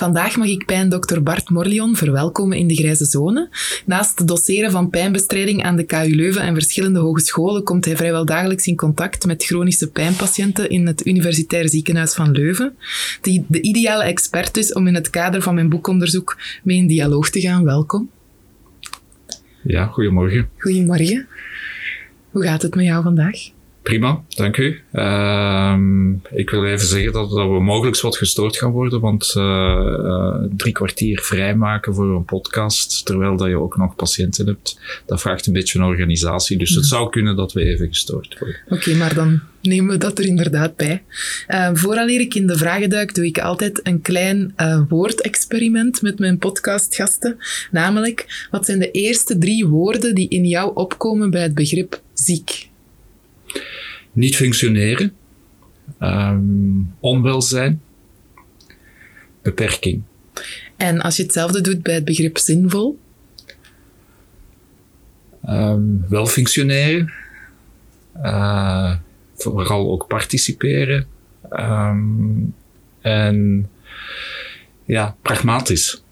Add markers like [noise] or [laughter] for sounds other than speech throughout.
Vandaag mag ik pijndokter Bart Morlion verwelkomen in de Grijze Zone. Naast het doseren van pijnbestrijding aan de KU Leuven en verschillende hogescholen komt hij vrijwel dagelijks in contact met chronische pijnpatiënten in het Universitair Ziekenhuis van Leuven. Die de ideale expert is om in het kader van mijn boekonderzoek mee in dialoog te gaan. Welkom. Ja, goedemorgen. Goedemorgen. Hoe gaat het met jou vandaag? Prima, dank u. Ehm, ik wil even zeggen dat, dat, we mogelijk wat gestoord gaan worden, want uh, drie kwartier vrijmaken voor een podcast, terwijl dat je ook nog patiënten hebt, dat vraagt een beetje een organisatie. Dus het hmm. zou kunnen dat we even gestoord worden. Oké, maar dan nemen we dat er inderdaad bij. Uh, vooraleer ik in de vragen duik, doe ik altijd een klein uh, woordexperiment met mijn podcastgasten. Namelijk, wat zijn de eerste drie woorden die in jou opkomen bij het begrip ziek? Niet functioneren, um, onwelzijn, beperking. En als je hetzelfde doet bij het begrip zinvol? Um, wel functioneren, uh, vooral ook participeren um, en ja, pragmatisch.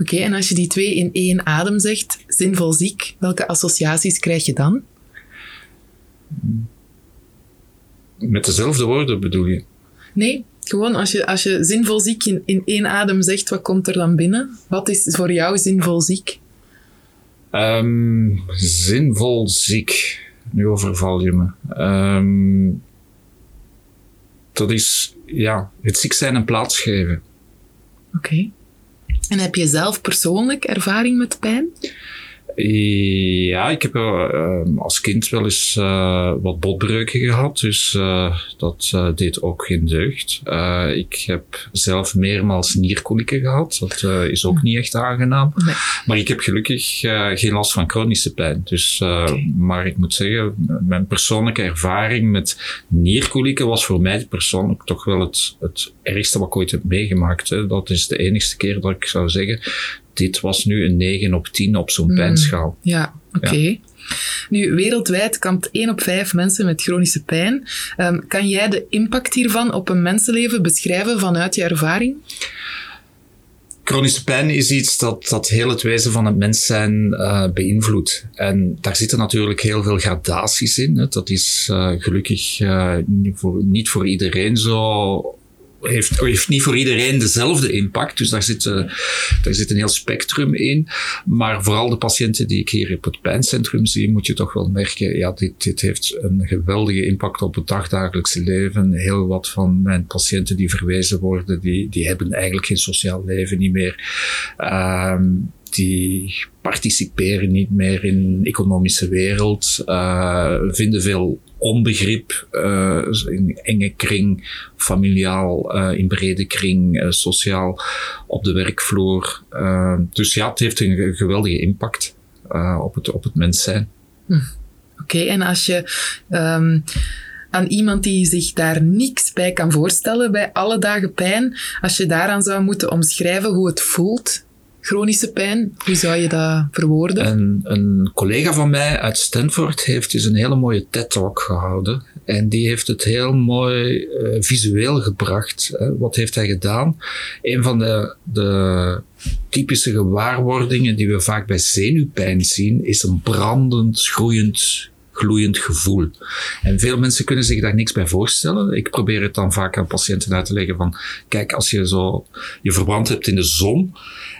Oké, en als je die twee in één adem zegt, zinvol ziek, welke associaties krijg je dan? Met dezelfde woorden bedoel je? Nee, gewoon als je, als je zinvol ziek in, in één adem zegt, wat komt er dan binnen? Wat is voor jou zinvol ziek? Um, zinvol ziek. Nu overval je me. Um, dat is ja, het ziek zijn een plaats geven. Oké. En heb je zelf persoonlijk ervaring met pijn? Ja, ik heb uh, als kind wel eens uh, wat botbreuken gehad, dus uh, dat deed ook geen deugd. ik heb zelf meermaals nierkolieken gehad, dat is ook niet echt aangenaam. Nee. Maar ik heb gelukkig geen last van chronische pijn. Dus, okay. Maar ik moet zeggen, mijn persoonlijke ervaring met nierkolieken was voor mij persoonlijk toch wel het, het ergste wat ik ooit heb meegemaakt. Hè. Dat is de enigste keer dat ik zou zeggen dit was nu een 9 op 10 op zo'n mm, pijnschaal. Ja, oké. Nu, wereldwijd kampt 1 op 5 mensen met chronische pijn. Um, kan jij de impact hiervan op een mensenleven beschrijven vanuit je ervaring? Chronische pijn is iets dat, dat heel het wezen van het mens zijn uh, beïnvloedt. En daar zitten natuurlijk heel veel gradaties in. Hè. Dat is uh, gelukkig uh, niet, voor, niet voor iedereen zo heeft, heeft niet voor iedereen dezelfde impact. Dus daar zit, uh, daar zit een heel spectrum in. Maar vooral de patiënten die ik hier op het pijncentrum zie, moet je toch wel merken, ja, dit, dit heeft een geweldige impact op het dagdagelijkse leven. Heel wat van mijn patiënten die verwezen worden, die, die hebben eigenlijk geen sociaal leven niet meer. Um, die participeren niet meer in de economische wereld, uh, vinden veel onbegrip uh, in enge kring, familiaal, uh, in brede kring, sociaal op de werkvloer. dus ja, het heeft een geweldige impact op, het, op het mens zijn. Hm. Oké, en als je um, aan iemand die zich daar niks bij kan voorstellen bij alle dagen pijn, als je daaraan zou moeten omschrijven hoe het voelt chronische pijn? Hoe zou je dat verwoorden? Een, een collega van mij uit Stanford heeft dus een hele mooie TED-talk gehouden. En die heeft het heel mooi uh, visueel gebracht. Hè. Wat heeft hij gedaan? Een van de, de typische gewaarwordingen die we vaak bij zenuwpijn zien, is een brandend, groeiend gloeiend gevoel. En veel mensen kunnen zich daar niks bij voorstellen. Ik probeer het dan vaak aan patiënten uit te leggen van, kijk, als je zo je verbrand hebt in de zon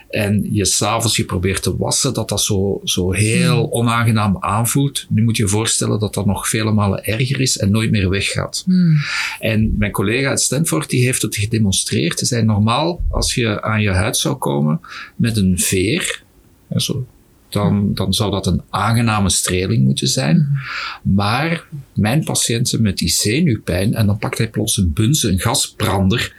en je s'avonds je probeert te wassen, dat dat zo, zo heel Hmm. onaangenaam aanvoelt. Nu moet je je voorstellen dat dat nog vele malen erger is en nooit meer weggaat. Hmm. En mijn collega uit Stanford die heeft het gedemonstreerd. Hij zei normaal, als je aan je huid zou komen met een veer, zo, dan, dan zou dat een aangename streling moeten zijn. Maar mijn patiënten met die zenuwpijn, en dan pakt hij plots een bunze, een gasbrander,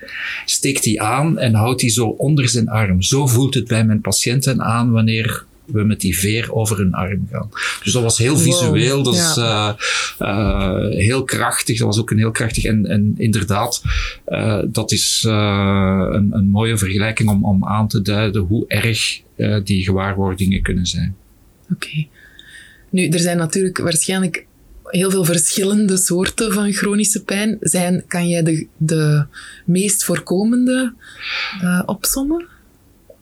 steekt die aan en houdt die zo onder zijn arm. Zo voelt het bij mijn patiënten aan wanneer we met die veer over hun arm gaan. Dus dat was heel Wow, visueel, dat is eh, eh, heel krachtig, dat was ook een heel krachtig en, en inderdaad, eh, dat is een, een mooie vergelijking om, om aan te duiden hoe erg die gewaarwordingen kunnen zijn. Oké. Nu, er zijn natuurlijk waarschijnlijk heel veel verschillende soorten van chronische pijn. Zijn, kan jij de, de meest voorkomende opsommen?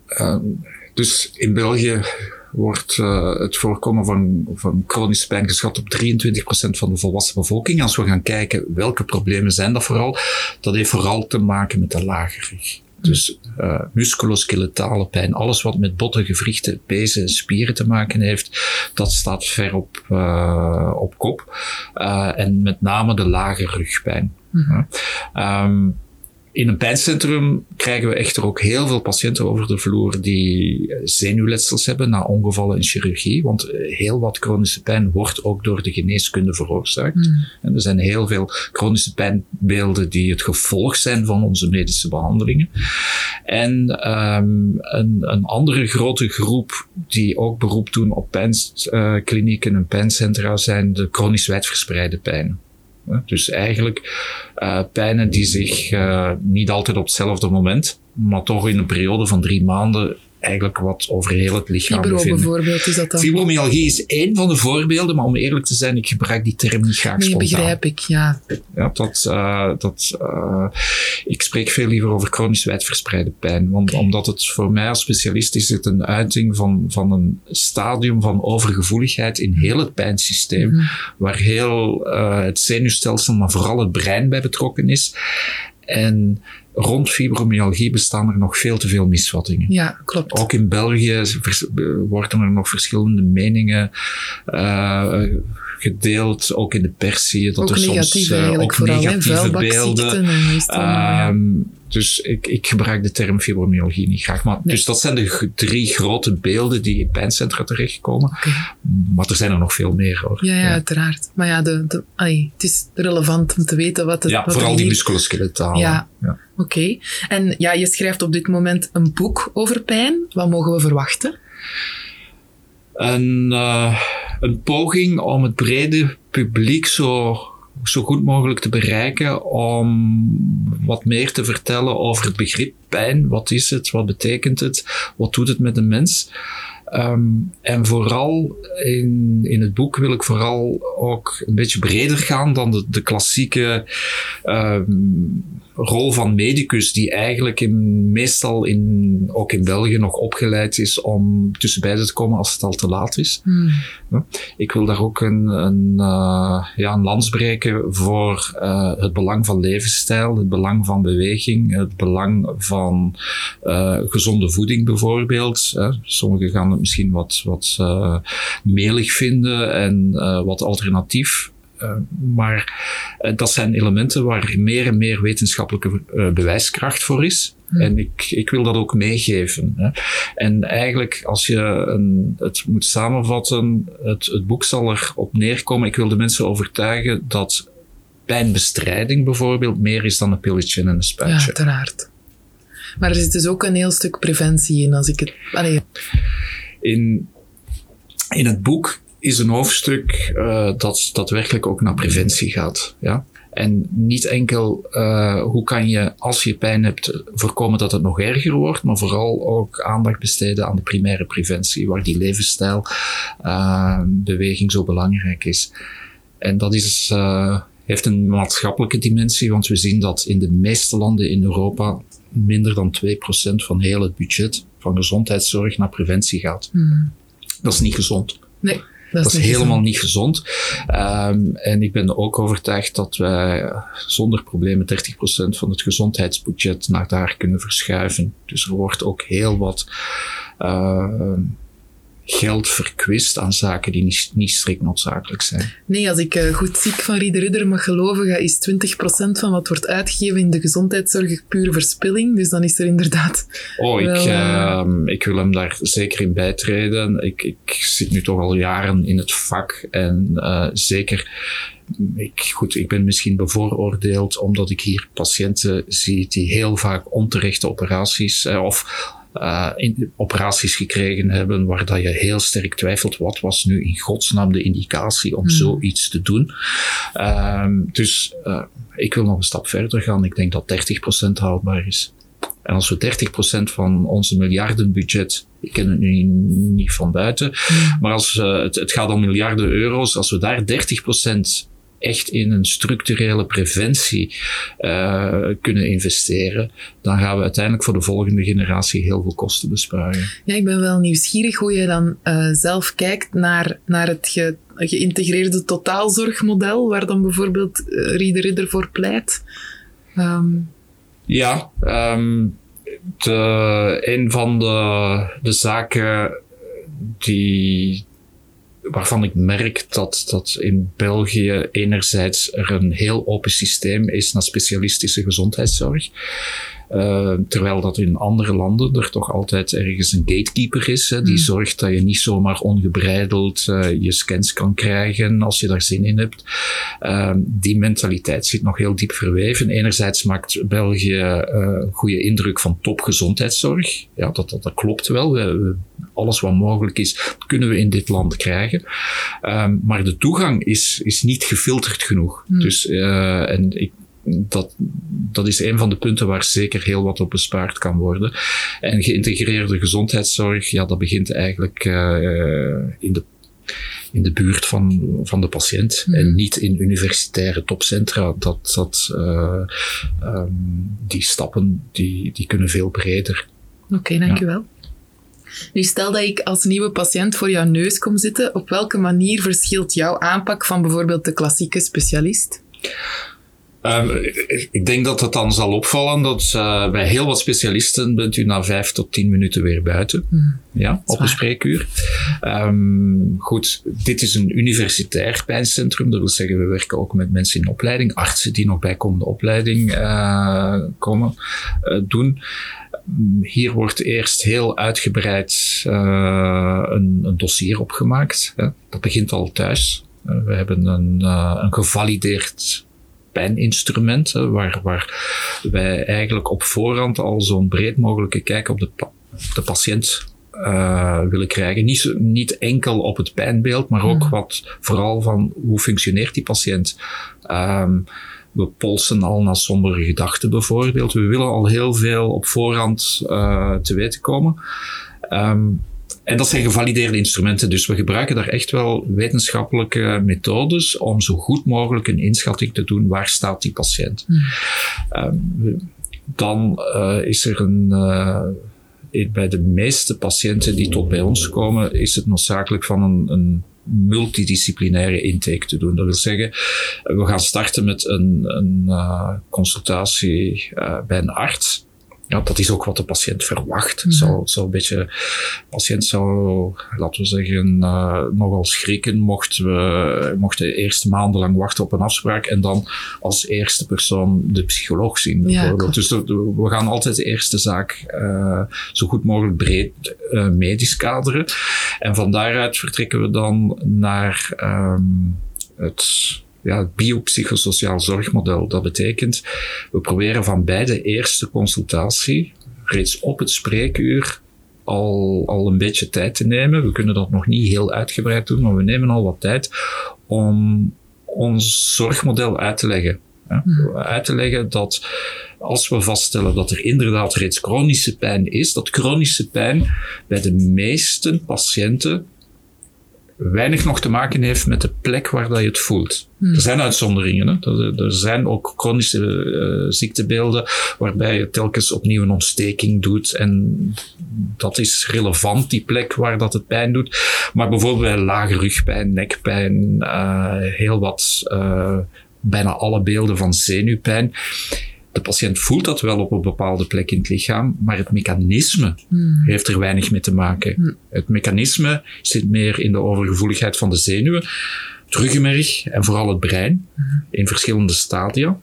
Uh, dus in België wordt uh, het voorkomen van, van chronische pijn geschat op 23% van de volwassen bevolking. Als we gaan kijken welke problemen zijn dat vooral, dat heeft vooral te maken met de lage rug. Dus uh, musculoskeletale pijn, alles wat met botten, gewrichten, pezen en spieren te maken heeft, dat staat ver op, uh, op kop. Uh, en met name de lage rugpijn. Um, in een pijncentrum krijgen we echter ook heel veel patiënten over de vloer die zenuwletsels hebben na ongevallen in chirurgie. Want heel wat chronische pijn wordt ook door de geneeskunde veroorzaakt. Mm. En er zijn heel veel chronische pijnbeelden die het gevolg zijn van onze medische behandelingen. En um, een, een, andere grote groep die ook beroep doen op pijnklinieken en pijncentra zijn de chronisch wijdverspreide pijnen. Dus eigenlijk uh, pijnen die zich uh, niet altijd op hetzelfde moment, maar toch in een periode van drie maanden eigenlijk wat over heel het lichaam Fibro bevinden. bijvoorbeeld, is dat dan? Fibromyalgie is één van de voorbeelden, maar om eerlijk te zijn, ik gebruik die term niet graag nee, spontaan. begrijp ik, ja. ja dat, uh, dat, ik spreek veel liever over chronisch wijdverspreide pijn, want okay. omdat het voor mij als specialist is het een uiting van, van een stadium van overgevoeligheid in heel het pijnsysteem, mm-hmm. waar heel het zenuwstelsel, maar vooral het brein bij betrokken is. En rond fibromyalgie bestaan er nog veel te veel misvattingen. Ja, klopt. Ook in België worden er nog verschillende meningen uh, gedeeld. Ook in de pers zie je dat ook er soms uh, ook negatieve beelden. Um, dus ik, ik gebruik de term fibromyalgie niet graag. Maar, nee. Dus dat zijn de drie grote beelden die in pijncentra terechtkomen. Okay. Maar er zijn er nog veel meer hoor. Ja, ja, ja. uiteraard. Maar ja, de, de, ay, het is relevant om te weten wat het Ja, wat vooral die musculoskeletale. Ja, ja. oké. Okay. En ja, je schrijft op dit moment een boek over pijn. Wat mogen we verwachten? Een, uh, een poging om het brede publiek zo zo goed mogelijk te bereiken om wat meer te vertellen over het begrip pijn. Wat is het? Wat betekent het? Wat doet het met een mens? Um, en vooral in, in het boek wil ik vooral ook een beetje breder gaan dan de, de klassieke um, rol van medicus, die eigenlijk in, meestal in, ook in België nog opgeleid is om tussen beiden te komen als het al te laat is. Hmm. Ik wil daar ook een, een, uh, ja, een lans breken voor uh, het belang van levensstijl, het belang van beweging, het belang van uh, gezonde voeding bijvoorbeeld. Sommigen gaan het misschien wat, wat melig vinden en wat alternatief. Uh, maar uh, dat zijn elementen waar meer en meer wetenschappelijke uh, bewijskracht voor is. Hmm. En ik, ik wil dat ook meegeven. Hè. En eigenlijk, als je een, het moet samenvatten, het, het boek zal erop neerkomen. Ik wil de mensen overtuigen dat pijnbestrijding bijvoorbeeld meer is dan een pilletje en een Ja, spuitje. uiteraard. Maar er zit dus ook een heel stuk preventie in, als ik het... Allee. In, in het boek is een hoofdstuk uh, dat daadwerkelijk ook naar preventie gaat. Ja? En niet enkel uh, hoe kan je, als je pijn hebt, voorkomen dat het nog erger wordt, maar vooral ook aandacht besteden aan de primaire preventie, waar die levensstijl, uh, beweging zo belangrijk is. En dat is, heeft een maatschappelijke dimensie, want we zien dat in de meeste landen in Europa minder dan 2% van heel het budget van gezondheidszorg naar preventie gaat. Hmm. Dat is niet gezond. Nee. Dat Dat is niet helemaal niet gezond. Ehm, en ik ben ook overtuigd dat wij zonder problemen 30% van het gezondheidsbudget naar daar kunnen verschuiven. Dus er wordt ook heel wat ehm, geld verkwist aan zaken die niet, niet strikt noodzakelijk zijn. Nee, als ik eh, goed ziek van Rieder Ridder mag geloven, ga- is 20% van wat wordt uitgegeven in de gezondheidszorg pure verspilling. Dus dan is er inderdaad... [laughs] Oh, ik, Wel, eh, ehm, ik wil hem daar zeker in bijtreden. Ik, ik zit nu toch al jaren in het vak en eh, zeker. Ik, goed, ik ben misschien bevooroordeeld omdat ik hier patiënten zie die heel vaak onterechte operaties eh, of eh, in, operaties gekregen hebben waar dat je heel sterk twijfelt wat was nu in godsnaam de indicatie om Hmm. zoiets te doen. Ehm, dus eh, ik wil nog een stap verder gaan. Ik denk dat 30% haalbaar is. En als we 30% van onze miljardenbudget, ik ken het nu niet van buiten, maar als eh, het, het gaat om miljarden euro's, als we daar 30% echt in een structurele preventie eh, kunnen investeren, dan gaan we uiteindelijk voor de volgende generatie heel veel kosten besparen. Ja, ik ben wel nieuwsgierig hoe je dan eh, zelf kijkt naar, naar het ge- geïntegreerde totaalzorgmodel, waar dan bijvoorbeeld eh, Rieder Ridder voor pleit. Ehm, Ja, ehm, de, een van de, de zaken die, waarvan ik merk dat, dat in België enerzijds er een heel open systeem is naar specialistische gezondheidszorg. Uh, terwijl dat in andere landen er toch altijd ergens een gatekeeper is, hè, die Mm. zorgt dat je niet zomaar ongebreideld uh, je scans kan krijgen als je daar zin in hebt. Uh, die mentaliteit zit nog heel diep verweven. Enerzijds maakt België een goede indruk van topgezondheidszorg. Ja, dat, dat, dat klopt wel. We, we, alles wat mogelijk is, kunnen we in dit land krijgen. Um, maar de toegang is, is niet gefilterd genoeg. Mm. Dus, uh, en ik dat, dat is een van de punten waar zeker heel wat op bespaard kan worden. En geïntegreerde gezondheidszorg, ja, dat begint eigenlijk uh, in, de, in de buurt van, van de patiënt Mhm. mm. en niet in universitaire topcentra. Dat, dat, uh, um, die stappen die, die kunnen veel breder. Oké, okay, dankjewel. Ja. Nu, stel dat ik als nieuwe patiënt voor jouw neus kom zitten, op welke manier verschilt jouw aanpak van bijvoorbeeld de klassieke specialist? Um, ik denk dat het dan zal opvallen dat uh, bij heel wat specialisten bent u na vijf tot tien minuten weer buiten. Mm. Ja, op een spreekuur. Um, goed, dit is een universitair pijncentrum. Dat wil zeggen, we werken ook met mensen in opleiding, artsen die nog bijkomende opleiding uh, komen uh, doen. Hier wordt eerst heel uitgebreid een, een, dossier opgemaakt. Dat begint al thuis. we hebben een, een gevalideerd pijninstrument, hè, waar, waar wij eigenlijk op voorhand al zo'n breed mogelijke kijk op de, pa de patiënt uh, willen krijgen. Niet, niet enkel op het pijnbeeld, maar ook wat vooral van hoe functioneert die patiënt. Um, we polsen al naar sombere gedachten bijvoorbeeld. We willen al heel veel op voorhand uh, te weten komen. Um, en dat zijn gevalideerde instrumenten, dus we gebruiken daar echt wel wetenschappelijke methodes om zo goed mogelijk een inschatting te doen waar staat die patiënt. Um, dan uh, is er een. Uh, bij de meeste patiënten die tot bij ons komen, is het noodzakelijk van een, een multidisciplinaire intake te doen. Dat wil zeggen, we gaan starten met een, een uh, consultatie bij een arts. Ja, dat is ook wat de patiënt verwacht. Mm -hmm. Zo, zo een beetje, de patiënt zou, laten we zeggen, uh, nogal schrikken mocht we mochten eerst maandenlang wachten op een afspraak en dan als eerste persoon de psycholoog zien. Bijvoorbeeld. Ja, dus de, we gaan altijd de eerste zaak uh, zo goed mogelijk breed uh, medisch kaderen. En van daaruit vertrekken we dan naar um, het ja, het biopsychosociaal zorgmodel. Dat betekent, we proberen van bij de eerste consultatie, reeds op het spreekuur, al, al een beetje tijd te nemen. We kunnen dat nog niet heel uitgebreid doen, maar we nemen al wat tijd om ons zorgmodel uit te leggen. Ja, uit te leggen dat als we vaststellen dat er inderdaad reeds chronische pijn is, dat chronische pijn bij de meeste patiënten weinig nog te maken heeft met de plek waar dat je het voelt. Er zijn uitzonderingen. Hè? Er, er zijn ook chronische uh, ziektebeelden waarbij je telkens opnieuw een ontsteking doet. En dat is relevant, die plek waar dat het pijn doet. Maar bijvoorbeeld bij lage rugpijn, nekpijn, uh, heel wat, uh, bijna alle beelden van zenuwpijn de patiënt voelt dat wel op een bepaalde plek in het lichaam, maar het mechanisme hmm. heeft er weinig mee te maken. Hmm. Het mechanisme zit meer in de overgevoeligheid van de zenuwen, het ruggenmerg en vooral het brein hmm. in verschillende stadia.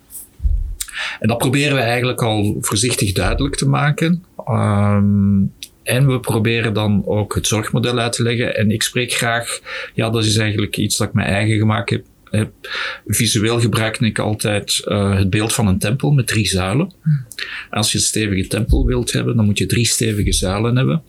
En dat proberen we eigenlijk al voorzichtig duidelijk te maken. Um, en we proberen dan ook het zorgmodel uit te leggen. En ik spreek graag, ja, dat is eigenlijk iets dat ik mijn eigen gemaakt heb Visueel gebruik ik altijd uh, het beeld van een tempel met drie zuilen. Hmm. Als je een stevige tempel wilt hebben, dan moet je drie stevige zuilen hebben.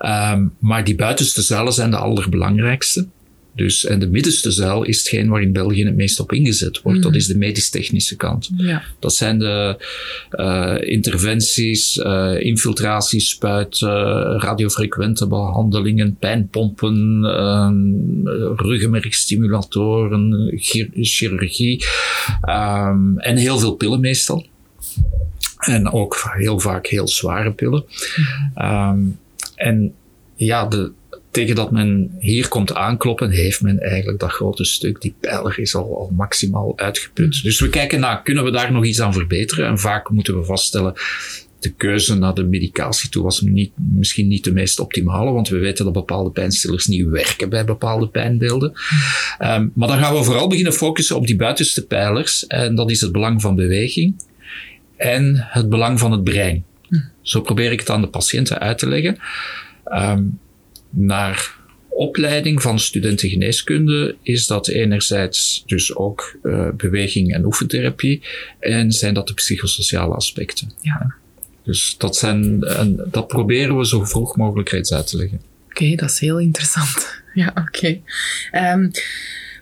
Um, maar die buitenste zuilen zijn de allerbelangrijkste. Dus, en de middenste zuil is hetgeen waar in België het meest op ingezet wordt. Dat mhm. is de medisch-technische kant. Ja. Dat zijn de uh, interventies, uh, infiltraties, spuiten, radiofrequente behandelingen, pijnpompen, uh, ruggenmergstimulatoren, chirurgie um, en heel veel pillen meestal. En ook heel vaak heel zware pillen. Um, en ja, de, tegen dat men hier komt aankloppen, heeft men eigenlijk dat grote stuk, die pijler is al, al maximaal uitgeput. Mm. Dus we kijken naar, kunnen we daar nog iets aan verbeteren? En vaak moeten we vaststellen, de keuze naar de medicatie toe was niet, misschien niet de meest optimale, want we weten dat bepaalde pijnstillers niet werken bij bepaalde pijnbeelden. Um, maar dan gaan we vooral beginnen focussen op die buitenste pijlers, en dat is het belang van beweging en het belang van het brein. Mm. Zo probeer ik het aan de patiënten uit te leggen. Um, naar opleiding van studenten geneeskunde is dat enerzijds dus ook uh, beweging en oefentherapie en zijn dat de psychosociale aspecten. Ja. Dus dat, zijn, en dat proberen we zo vroeg mogelijk reeds uit te leggen. Oké, dat is heel interessant. [laughs] Ja, oké. Okay. Um,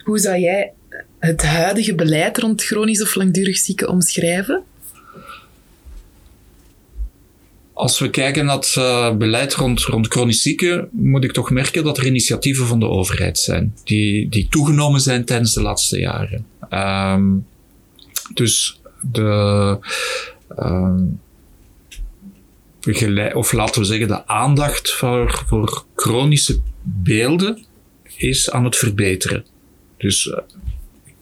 hoe zou jij het huidige beleid rond chronisch of langdurig zieken omschrijven? Als we kijken naar het uh, beleid rond, rond chronisch zieken, moet ik toch merken dat er initiatieven van de overheid zijn, die, die toegenomen zijn tijdens de laatste jaren. Um, dus de, um, of laten we zeggen, de aandacht voor, voor chronische beelden is aan het verbeteren. Dus uh,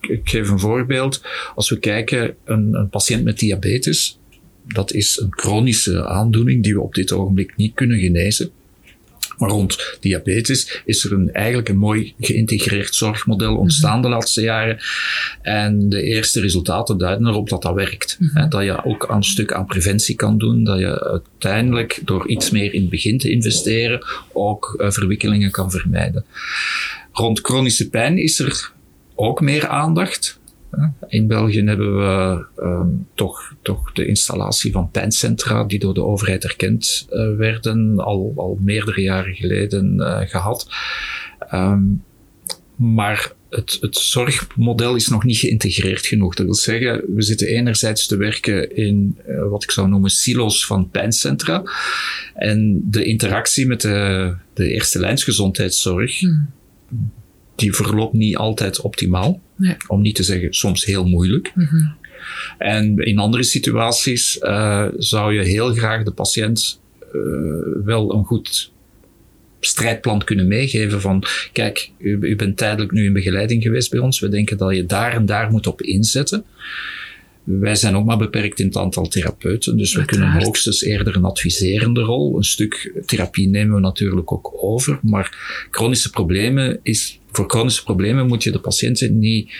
ik, ik, geef een voorbeeld. Als we kijken, een, een patiënt met diabetes, dat is een chronische aandoening die we op dit ogenblik niet kunnen genezen. Maar rond diabetes is er een, eigenlijk een mooi geïntegreerd zorgmodel ontstaan de laatste jaren. En de eerste resultaten duiden erop dat dat werkt. Mhm. Dat je ook een stuk aan preventie kan doen. Dat je uiteindelijk door iets meer in het begin te investeren ook uh, verwikkelingen kan vermijden. Rond chronische pijn is er ook meer aandacht. In België hebben we um, toch, toch de installatie van pijncentra, die door de overheid erkend uh, werden, al, al meerdere jaren geleden uh, gehad. Um, maar het, het zorgmodel is nog niet geïntegreerd genoeg. Dat wil zeggen, we zitten enerzijds te werken in uh, wat ik zou noemen silo's van pijncentra. En de interactie met de, de eerste lijnsgezondheidszorg, hmm. Die verloopt niet altijd optimaal. Nee. Om niet te zeggen soms heel moeilijk. Mm -hmm. En in andere situaties uh, zou je heel graag de patiënt uh, wel een goed strijdplan kunnen meegeven van kijk, u, u, bent tijdelijk nu in begeleiding geweest bij ons. We denken dat je daar en daar moet op inzetten. Wij zijn ook maar beperkt in het aantal therapeuten, dus we kunnen hoogstens eerder een adviserende rol. Een stuk therapie nemen we natuurlijk ook over, maar chronische problemen is, voor chronische problemen moet je de patiënten niet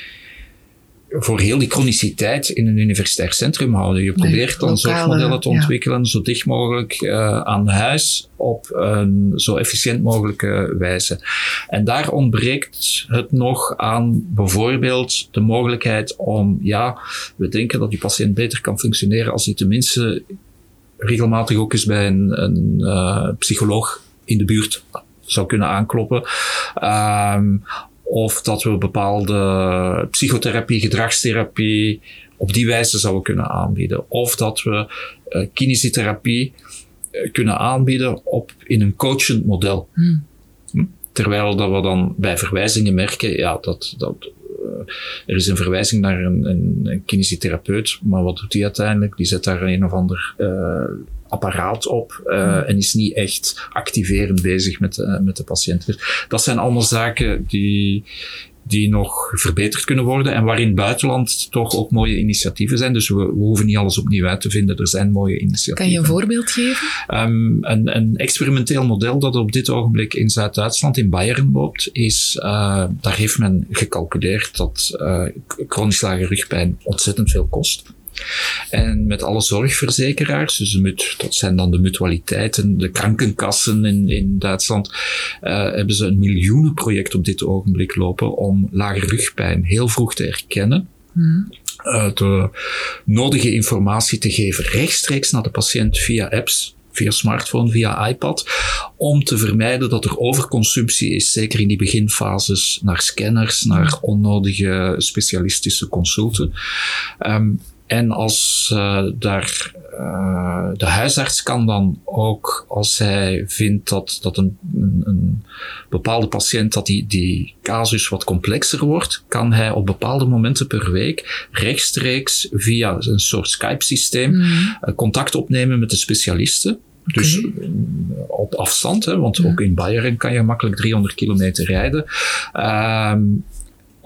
voor heel die chroniciteit in een universitair centrum houden. Je probeert dan zorgmodellen te ontwikkelen zo dicht mogelijk uh, aan huis op een zo efficiënt mogelijke wijze. En daar ontbreekt het nog aan bijvoorbeeld de mogelijkheid om, ja, we denken dat die patiënt beter kan functioneren als hij tenminste regelmatig ook eens bij een, een uh, psycholoog in de buurt zou kunnen aankloppen. Um, of dat we bepaalde psychotherapie, gedragstherapie op die wijze zouden kunnen aanbieden. Of dat we uh, kinesietherapie uh, kunnen aanbieden op, in een coachend model. Hmm. Hm? Terwijl dat we dan bij verwijzingen merken, ja, dat, dat, er is een verwijzing naar een, een, een kinesitherapeut, maar wat doet hij uiteindelijk? Die zet daar een of ander uh, apparaat op uh, en is niet echt activerend bezig met, uh, met de patiënt. Dus dat zijn allemaal zaken die, die nog verbeterd kunnen worden en waarin buitenland toch ook mooie initiatieven zijn. Dus we, we, hoeven niet alles opnieuw uit te vinden. Er zijn mooie initiatieven. Kan je een voorbeeld geven? Um, een, een, experimenteel model dat op dit ogenblik in Zuid-Duitsland, in Bayern loopt, is, uh, daar heeft men gecalculeerd dat uh, chronisch lage rugpijn ontzettend veel kost. En met alle zorgverzekeraars, dus dat zijn dan de mutualiteiten, de krankenkassen in, in Duitsland, uh, hebben ze een miljoenenproject op dit ogenblik lopen om lage rugpijn heel vroeg te erkennen. Mm. Uh, de nodige informatie te geven rechtstreeks naar de patiënt via apps, via smartphone, via iPad, om te vermijden dat er overconsumptie is, zeker in die beginfases, naar scanners, naar onnodige specialistische consulten. Um, en als uh, daar uh, de huisarts kan dan ook, als hij vindt dat, dat een, een, een, bepaalde patiënt, dat die, die casus wat complexer wordt, kan hij op bepaalde momenten per week rechtstreeks via een soort Skype-systeem mm. uh, contact opnemen met de specialisten. Dus okay. op afstand, hè, want ook in Bayern kan je makkelijk 300 kilometer rijden. Um,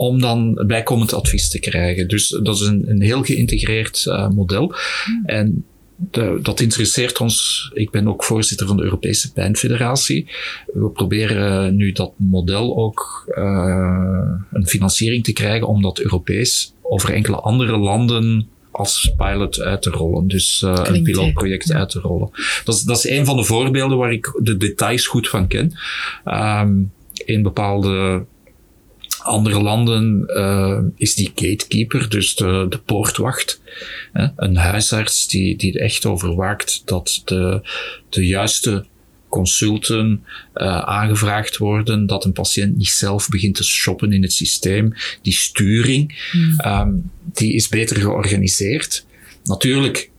om dan bijkomend advies te krijgen. Dus dat is een, een heel geïntegreerd uh, model. Hmm. En de, dat interesseert ons. Ik ben ook voorzitter van de Europese Pijnfederatie. We proberen nu dat model ook uh, een financiering te krijgen om dat Europees over enkele andere landen als pilot uit te rollen. Dus uh, een pilotproject ja. uit te rollen. Dat is, dat is een van de voorbeelden waar ik de details goed van ken. Um, in bepaalde andere landen uh, is die gatekeeper, dus de, de poortwacht. Hè? Een huisarts die, die echt overwaakt dat de, de juiste consulten uh, aangevraagd worden, dat een patiënt niet zelf begint te shoppen in het systeem. Die sturing, mm. um, die is beter georganiseerd. Natuurlijk,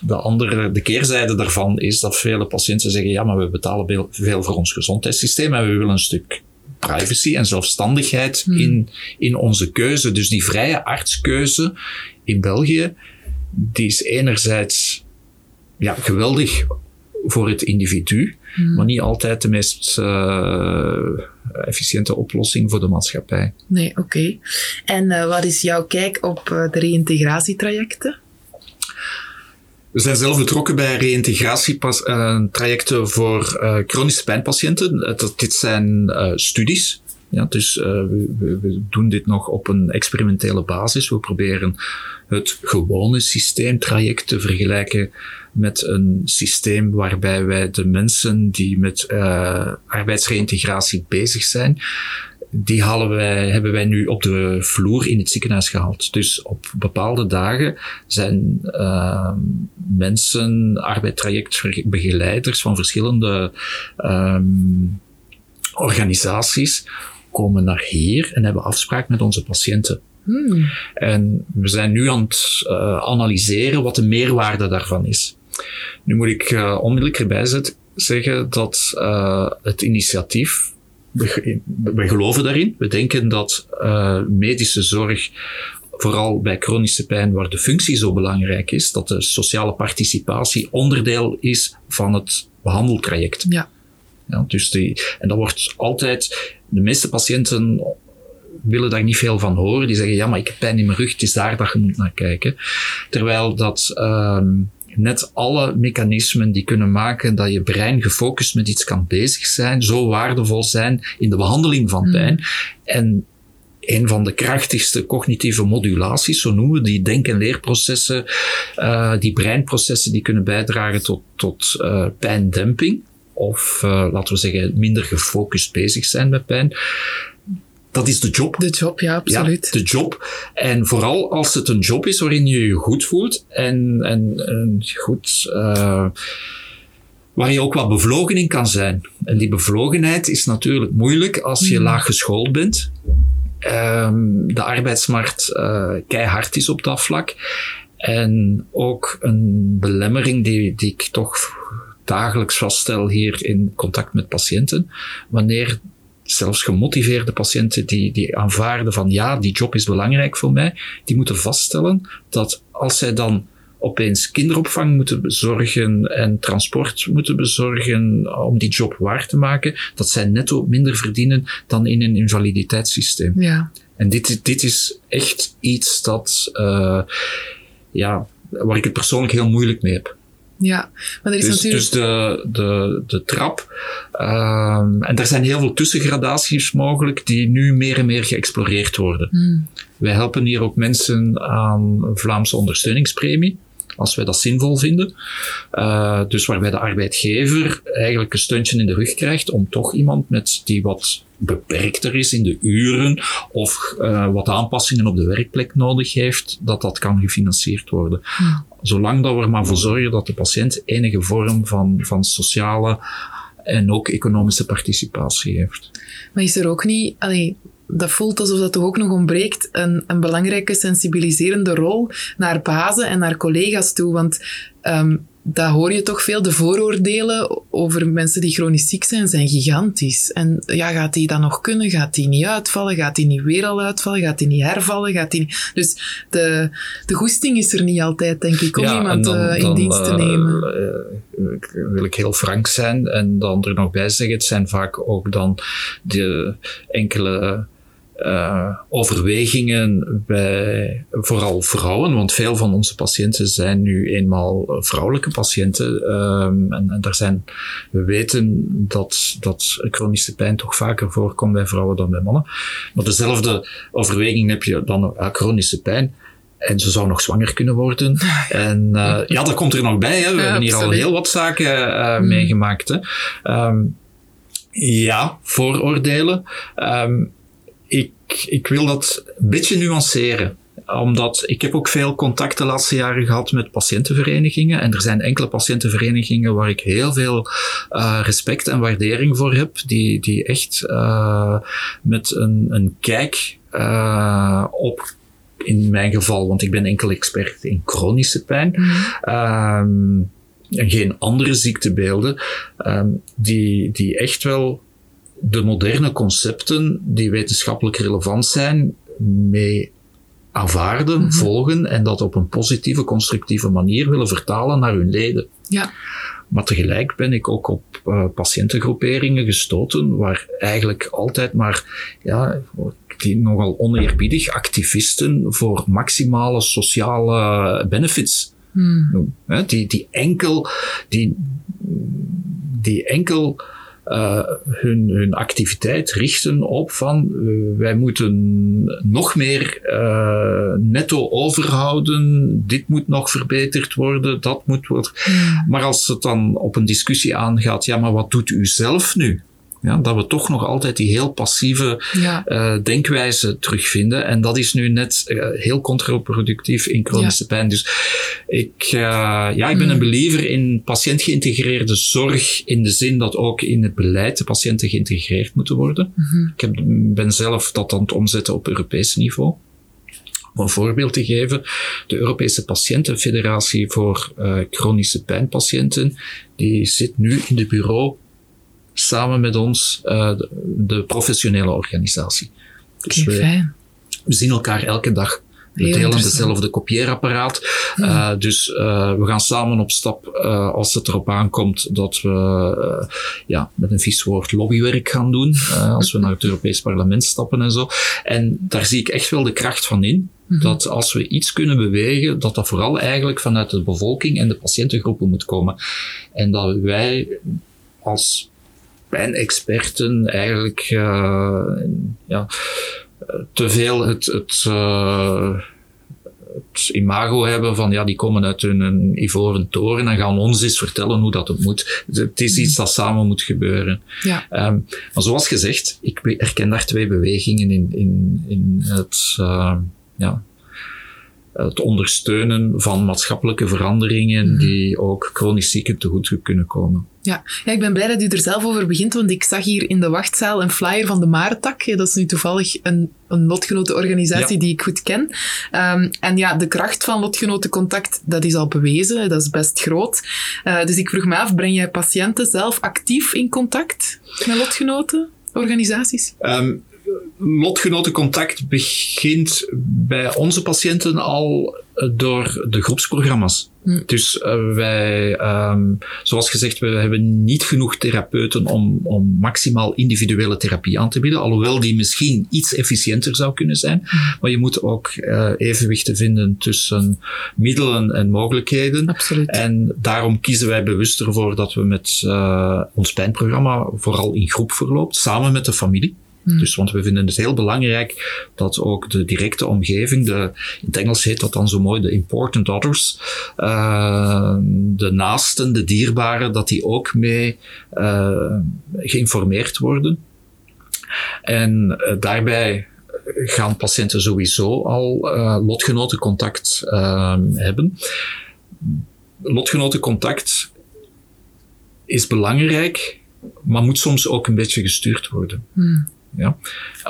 de andere, de keerzijde daarvan is dat vele patiënten zeggen, ja, maar we betalen veel voor ons gezondheidssysteem en we willen een stuk privacy en zelfstandigheid hmm. in, in onze keuze. Dus die vrije artskeuze in België, die is enerzijds ja, geweldig voor het individu, hmm. maar niet altijd de meest uh, efficiënte oplossing voor de maatschappij. Nee, oké. Okay. En uh, wat is jouw kijk op uh, de reïntegratietrajecten? We zijn zelf betrokken bij reïntegratietrajecten uh, voor uh, chronische pijnpatiënten. Dat, dit zijn studies. Ja, dus we, we, doen dit nog op een experimentele basis. We proberen het gewone systeemtraject te vergelijken met een systeem waarbij wij de mensen die met arbeidsreïntegratie bezig zijn, die halen wij, hebben wij nu op de vloer in het ziekenhuis gehaald. Dus op bepaalde dagen zijn uh, mensen, arbeidstrajectbegeleiders van verschillende um, organisaties komen naar hier en hebben afspraak met onze patiënten. Hmm. En we zijn nu aan het uh, analyseren wat de meerwaarde daarvan is. Nu moet ik uh, onmiddellijk erbij zetten, zeggen dat uh, het initiatief we, we, geloven daarin. We denken dat uh, medische zorg, vooral bij chronische pijn, waar de functie zo belangrijk is, dat de sociale participatie onderdeel is van het behandeltraject. Ja. ja dus die, en dat wordt altijd, de meeste patiënten willen daar niet veel van horen. Die zeggen, ja, maar ik heb pijn in mijn rug, het is daar dat je moet naar kijken. Terwijl dat, um, net alle mechanismen die kunnen maken dat je brein gefocust met iets kan bezig zijn, zo waardevol zijn in de behandeling van hmm. pijn. Mm. En een van de krachtigste cognitieve modulaties, zo noemen we die denk- en leerprocessen, uh, die breinprocessen die kunnen bijdragen tot, tot uh, pijndemping. Of uh, laten we zeggen, minder gefocust bezig zijn met pijn. Dat is de job. De job, ja, absoluut. Ja, de job. En vooral als het een job is waarin je je goed voelt en, en, en goed, uh, waar je ook wat bevlogen in kan zijn. En die bevlogenheid is natuurlijk moeilijk als je mm. laag geschoold bent. Um, de arbeidsmarkt uh, keihard is op dat vlak. En ook een belemmering die, die ik toch dagelijks vaststel hier in contact met patiënten. Wanneer zelfs gemotiveerde patiënten die, die aanvaarden van ja, die job is belangrijk voor mij, die moeten vaststellen dat als zij dan opeens kinderopvang moeten bezorgen en transport moeten bezorgen om die job waar te maken, dat zij netto minder verdienen dan in een invaliditeitssysteem. Ja. En dit, dit is echt iets dat, uh, ja, waar ik het persoonlijk heel moeilijk mee heb. Ja, maar er is dus, natuurlijk... Dus de, de, de trap. Um, en er zijn heel veel tussengradaties mogelijk die nu meer en meer geëxploreerd worden. Hmm. Wij helpen hier ook mensen aan Vlaamse ondersteuningspremie als wij dat zinvol vinden. Uh, dus waarbij de arbeidgever eigenlijk een steuntje in de rug krijgt om toch iemand met die wat beperkter is in de uren of uh, wat aanpassingen op de werkplek nodig heeft, dat dat kan gefinancierd worden. Ja. Zolang dat we er maar voor zorgen dat de patiënt enige vorm van, van sociale en ook economische participatie heeft. Maar is er ook niet, dat voelt alsof dat toch ook nog ontbreekt, een, een belangrijke sensibiliserende rol naar bazen en naar collega's toe. Want um, daar hoor je toch veel. De vooroordelen over mensen die chronisch ziek zijn, zijn gigantisch. En ja, gaat die dat nog kunnen? Gaat die niet uitvallen? Gaat die niet weer al uitvallen? Gaat die niet hervallen? Gaat die niet... Dus de, de goesting is er niet altijd, denk ik, om ja, iemand dan, uh, in dan, dienst te uh, nemen. Uh, wil ik heel frank zijn en dan er nog bij zeggen, het zijn vaak ook dan de enkele uh, overwegingen bij vooral vrouwen, want veel van onze patiënten zijn nu eenmaal vrouwelijke patiënten. Um, en, en daar zijn, we weten dat, dat chronische pijn toch vaker voorkomt bij vrouwen dan bij mannen. Maar dezelfde overweging heb je dan uh, chronische pijn. En ze zou nog zwanger kunnen worden. [laughs] En uh, ja, dat komt er nog bij. Hè. We ja, hebben hier absoluut. al heel wat zaken uh, mm. meegemaakt. Hè. Um, ja, vooroordelen. Um, ik, ik wil dat een beetje nuanceren omdat ik heb ook veel contact de laatste jaren gehad met patiëntenverenigingen. En er zijn enkele patiëntenverenigingen waar ik heel veel uh, respect en waardering voor heb. Die, die echt uh, met een, een kijk uh, op in mijn geval, want ik ben enkel expert in chronische pijn. Mm. Um, en geen andere ziektebeelden, um, die, die echt wel de moderne concepten die wetenschappelijk relevant zijn, mee aanvaarden, mm -hmm. volgen en dat op een positieve, constructieve manier willen vertalen naar hun leden. Ja. Maar tegelijk ben ik ook op uh, patiëntengroeperingen gestoten waar eigenlijk altijd maar, ja, die nogal oneerbiedig activisten voor maximale sociale benefits. Mm. Die, die enkel, die, die enkel uh, hun, hun activiteit richten op van uh, wij moeten nog meer uh, netto overhouden, dit moet nog verbeterd worden, dat moet worden. Maar als het dan op een discussie aangaat, ja, maar wat doet u zelf nu? Ja, dat we toch nog altijd die heel passieve ja. uh, denkwijze terugvinden. En dat is nu net uh, heel contraproductief in chronische ja. pijn. Dus ik, uh, ja, ik ben mm. een believer in patiëntgeïntegreerde zorg in de zin dat ook in het beleid de patiënten geïntegreerd moeten worden. Mm -hmm. Ik heb, ben zelf dat aan het omzetten op Europees niveau. Om een voorbeeld te geven, de Europese Patiëntenfederatie voor uh, chronische pijnpatiënten, die zit nu in de bureau samen met ons uh, de, de, professionele organisatie. Dus we, we, zien elkaar elke dag. We Heel delen dezelfde kopieerapparaat. Uh, dus uh, we gaan samen op stap als het erop aankomt dat we ja, met een vies woord lobbywerk gaan doen. als we naar het Europees Parlement stappen en zo. En daar zie ik echt wel de kracht van in. Mhm. Dat als we iets kunnen bewegen, dat dat vooral eigenlijk vanuit de bevolking en de patiëntengroepen moet komen. En dat wij als pijnexperten eigenlijk uh, ja, te veel het, het, uh, het imago hebben van ja, die komen uit hun ivoren toren en gaan ons eens vertellen hoe dat het moet. Het is iets dat samen moet gebeuren. Ja. Um, maar zoals gezegd, ik herken daar twee bewegingen in, in, in het, uh, ja, het ondersteunen van maatschappelijke veranderingen Mhm. die ook chronisch zieken te goed kunnen komen. Ja. ja, ik ben blij dat u er zelf over begint, want ik zag hier in de wachtzaal een flyer van de Marentak. Dat is nu toevallig een, een lotgenotenorganisatie Ja. die ik goed ken. Um, en ja, de kracht van lotgenotencontact, dat is al bewezen, dat is best groot. Uh, dus ik vroeg me af, breng jij patiënten zelf actief in contact met lotgenoten? lotgenotenorganisaties? Um, lotgenotencontact begint bij onze patiënten al door de groepsprogramma's. Hm. Dus uh, wij, um, zoals gezegd, we hebben niet genoeg therapeuten om, om maximaal individuele therapie aan te bieden, alhoewel die misschien iets efficiënter zou kunnen zijn. Hm. Maar je moet ook uh, evenwichten vinden tussen middelen en mogelijkheden. Absoluut. En daarom kiezen wij bewust ervoor dat we met uh, ons pijnprogramma vooral in groep verloopt, samen met de familie. Hmm. Dus, want we vinden het heel belangrijk dat ook de directe omgeving, de, in het Engels heet dat dan zo mooi de important others, uh, de naasten, de dierbaren, dat die ook mee uh, geïnformeerd worden. En uh, daarbij gaan patiënten sowieso al lotgenotencontact hebben. Lotgenotencontact is belangrijk, maar moet soms ook een beetje gestuurd worden. Hmm. Ja?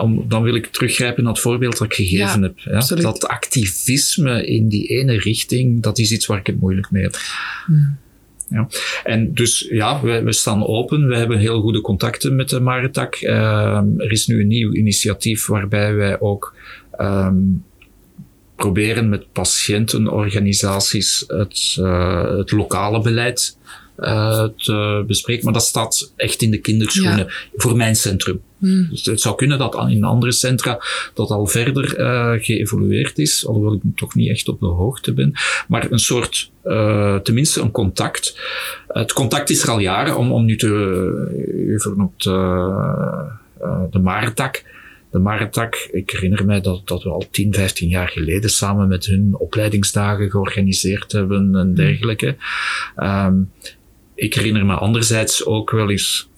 Om, dan wil ik teruggrijpen naar het voorbeeld dat ik gegeven heb. Ja? Dat activisme in die ene richting, dat is iets waar ik het moeilijk mee heb. Hmm. Ja. En dus ja, we, we, staan open. We hebben heel goede contacten met de Maritak. Uh, er is nu een nieuw initiatief waarbij wij ook um, proberen met patiëntenorganisaties het, uh, het lokale beleid uh, te bespreken. Maar dat staat echt in de kinderschoenen voor mijn centrum. Hmm. Dus het zou kunnen dat in andere centra dat al verder uh, geëvolueerd is, alhoewel ik toch niet echt op de hoogte ben. Maar een soort, uh, tenminste een contact. het contact is er al jaren, om, om nu te, even op de, de Maartak. De Maartak, ik herinner mij dat, dat we al 10, 15 jaar geleden samen met hun opleidingsdagen georganiseerd hebben en hmm. dergelijke. Um, ik herinner me anderzijds ook wel eens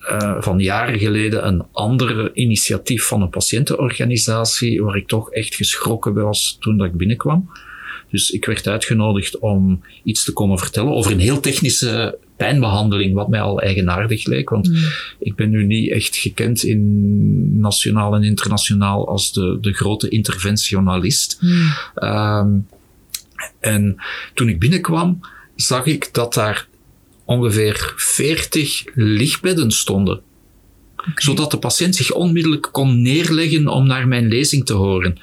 uh, van jaren geleden een ander initiatief van een patiëntenorganisatie waar ik toch echt geschrokken was toen dat ik binnenkwam. Dus ik werd uitgenodigd om iets te komen vertellen over een heel technische pijnbehandeling, wat mij al eigenaardig leek. Want mm. ik ben nu niet echt gekend in nationaal en internationaal als de, de grote interventionalist. Mm. Um, en toen ik binnenkwam, zag ik dat daar ongeveer 40 lichtbedden stonden. Zodat de patiënt zich onmiddellijk kon neerleggen om naar mijn lezing te horen.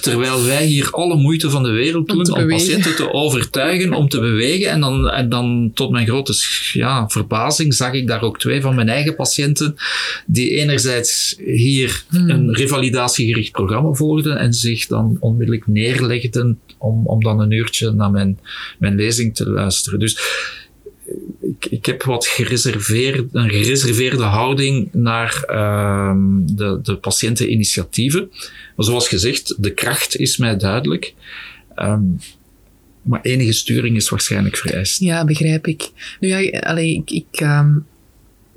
Terwijl wij hier alle moeite van de wereld doen om, patiënten te overtuigen om te bewegen. En dan, en dan tot mijn grote ja, verbazing zag ik daar ook twee van mijn eigen patiënten, die enerzijds hier hmm. een revalidatiegericht programma volgden en zich dan onmiddellijk neerlegden om, om dan een uurtje naar mijn, mijn lezing te luisteren. Dus ik, ik heb wat gereserveerd, een gereserveerde houding naar uh, de, de patiënteninitiatieven. Maar zoals gezegd, de kracht is mij duidelijk. Um, maar enige sturing is waarschijnlijk vereist. Ja, begrijp ik. Nu ja, ik, ik um,